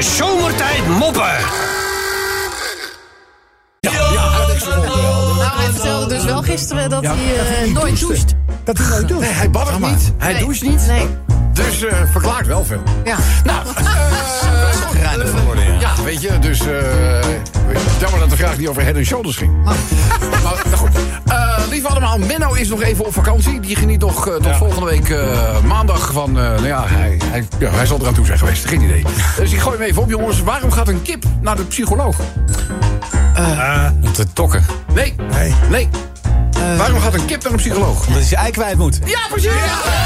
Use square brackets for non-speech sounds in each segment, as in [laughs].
De zomertijd moppen. Nou, hij vertelde dus wel gisteren dat hij eh, nooit doucht. Dat hij nooit doet. Nee, hij baddert niet. Hij Nee. doucht niet. Nee. Dus eh, verklaart wel veel. Ja. Nou, [laughs] eh, niet over head shoulders ging. [laughs] maar nou goed. Eh, lieve allemaal, Menno is nog even op vakantie. Die geniet nog eh, tot volgende week eh, maandag van... eh, nou ja hij, hij, ja, hij zal eraan toe zijn geweest. Geen idee. [laughs] Dus ik gooi hem even op, jongens. Waarom gaat een kip naar de psycholoog? Om te tokken. Nee. Nee. Nee. Waarom gaat een kip naar een psycholoog? Omdat hij zijn ei kwijt moet. Ja, precies! Hem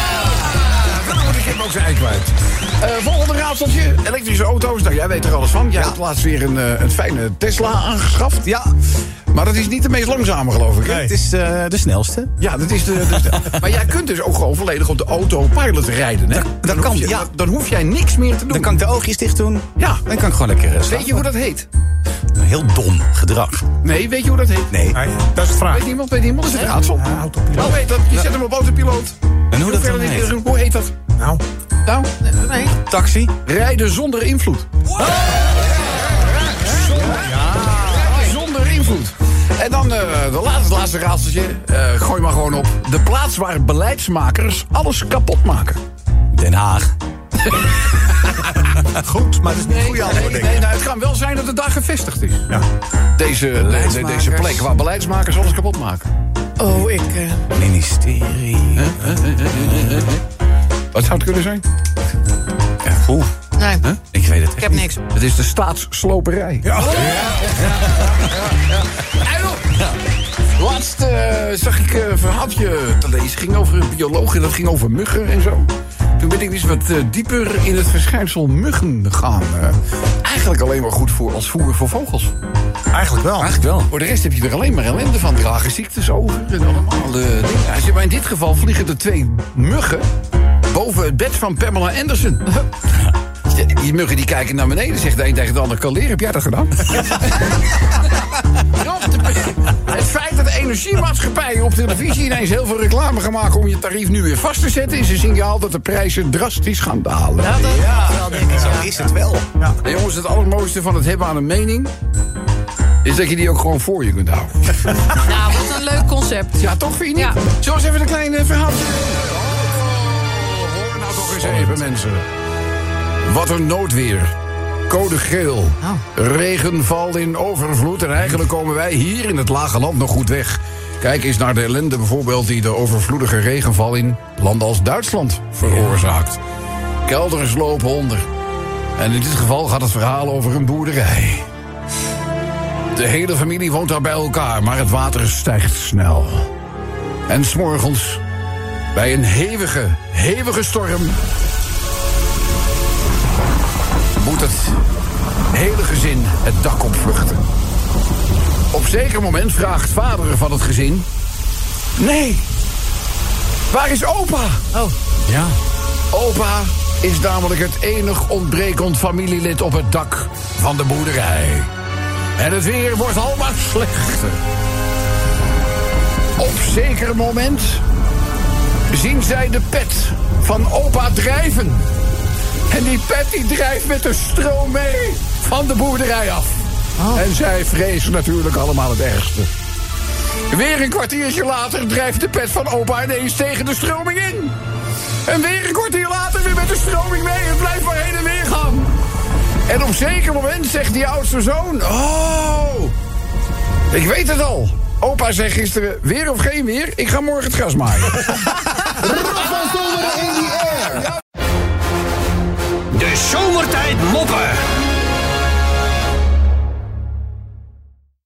ook zijn ei kwijt. Eh, volgende raadseltje. Elektrische auto's. Nou, jij weet er alles van. Jij hebt laatst weer een, eh, een fijne Tesla aangeschaft. Ja, Maar dat is niet de meest langzame, geloof ik. hè? het is eh, de snelste. Ja, dat is de, dat [laughs] Maar jij kunt dus ook gewoon volledig op de autopilot rijden, hè? Dan kan, hoef je, ja. dan, dan hoef jij niks meer te doen. Dan kan ik de oogjes dicht doen. Ja. Dan kan ik gewoon lekker Weet je hoe dat heet? Heel dom gedrag. Nee, weet je hoe dat heet? Nee. dat is de vraag. Weet niemand? Weet niemand? Dat is het raadsel. Ja, autopiloot. Oh, weet dat? Je zet hem op autopiloot. En hoe dat heet? Hoe heet dat? Nou, Nou, Nee. Taxi. rijden zonder invloed. Rijden Zonder invloed. En dan eh, de laatste, laatste raadseltje. Eh, gooi maar gewoon op. De plaats waar beleidsmakers alles kapot maken. Den Haag. [laughs] goed, maar dat is niet nee, antwoord, nee, nou, het kan wel zijn dat het daar gevestigd is. Ja. Deze, de- de- deze plek waar beleidsmakers alles kapot maken. Oh, ik... eh, Ministerie. Wat zou het kunnen zijn? Oeh, nee, ik weet het ik heb niks. Het is de staatssloperij. Ja. Laatst eh, zag ik een verhaaltje te lezen. ging over een bioloog en dat ging over muggen en zo. Toen ben ik eens wat eh, dieper in het verschijnsel muggen gegaan. Eh, eigenlijk alleen maar goed voor als voer voor vogels. Eigenlijk wel. Eigenlijk wel. Voor de rest heb je er alleen maar ellende van. Dragen ziektes over en allemaal eh, dingen. Als je, maar in dit geval vliegen er twee muggen boven het bed van Pamela Anderson. [laughs] Die muggen die kijken naar beneden, zegt de een tegen de ander... Kalleer, heb jij dat gedaan? [laughs] Het feit dat de energiemaatschappij op televisie ineens heel veel reclame gaan maken... om je tarief nu weer vast te zetten... is een signaal dat de prijzen drastisch gaan dalen. Ja, dat ja. wel, ik. Zo Ja. is het wel. En jongens, het allermooiste van het hebben aan een mening... is dat je die ook gewoon voor je kunt houden. Nou, wat een leuk concept. Ja, toch vind je niet? Ja. Eens even een klein eh, verhaaltje nou mensen. Wat een noodweer. Code geel. Regenval in overvloed. En eigenlijk komen wij hier in het lage land nog goed weg. Kijk eens naar de ellende bijvoorbeeld die de overvloedige regenval in landen als Duitsland veroorzaakt. Kelders lopen onder. En in dit geval gaat het verhaal over een boerderij. De hele familie woont daar bij elkaar, maar het water stijgt snel. En s'morgens, bij een hevige, hevige storm... het hele gezin het dak opvluchten. Op zeker moment vraagt vader van het gezin... Nee, waar is opa? Oh, Ja. Opa is namelijk het enig ontbrekend familielid op het dak van de boerderij. En het weer wordt al maar slechter. Op zeker moment zien zij de pet van opa drijven. En die pet die drijft met de stroom mee van de boerderij af. En zij vrezen natuurlijk allemaal het ergste. Weer een kwartiertje later drijft de pet van opa ineens tegen de stroming in. En weer een kwartier later weer met de stroming mee. Het blijft maar heen en weer gaan. En op zeker moment zegt die oudste zoon... Oh, ik weet het al. Opa zei gisteren, weer of geen weer, ik ga morgen het gras maaien. [laughs]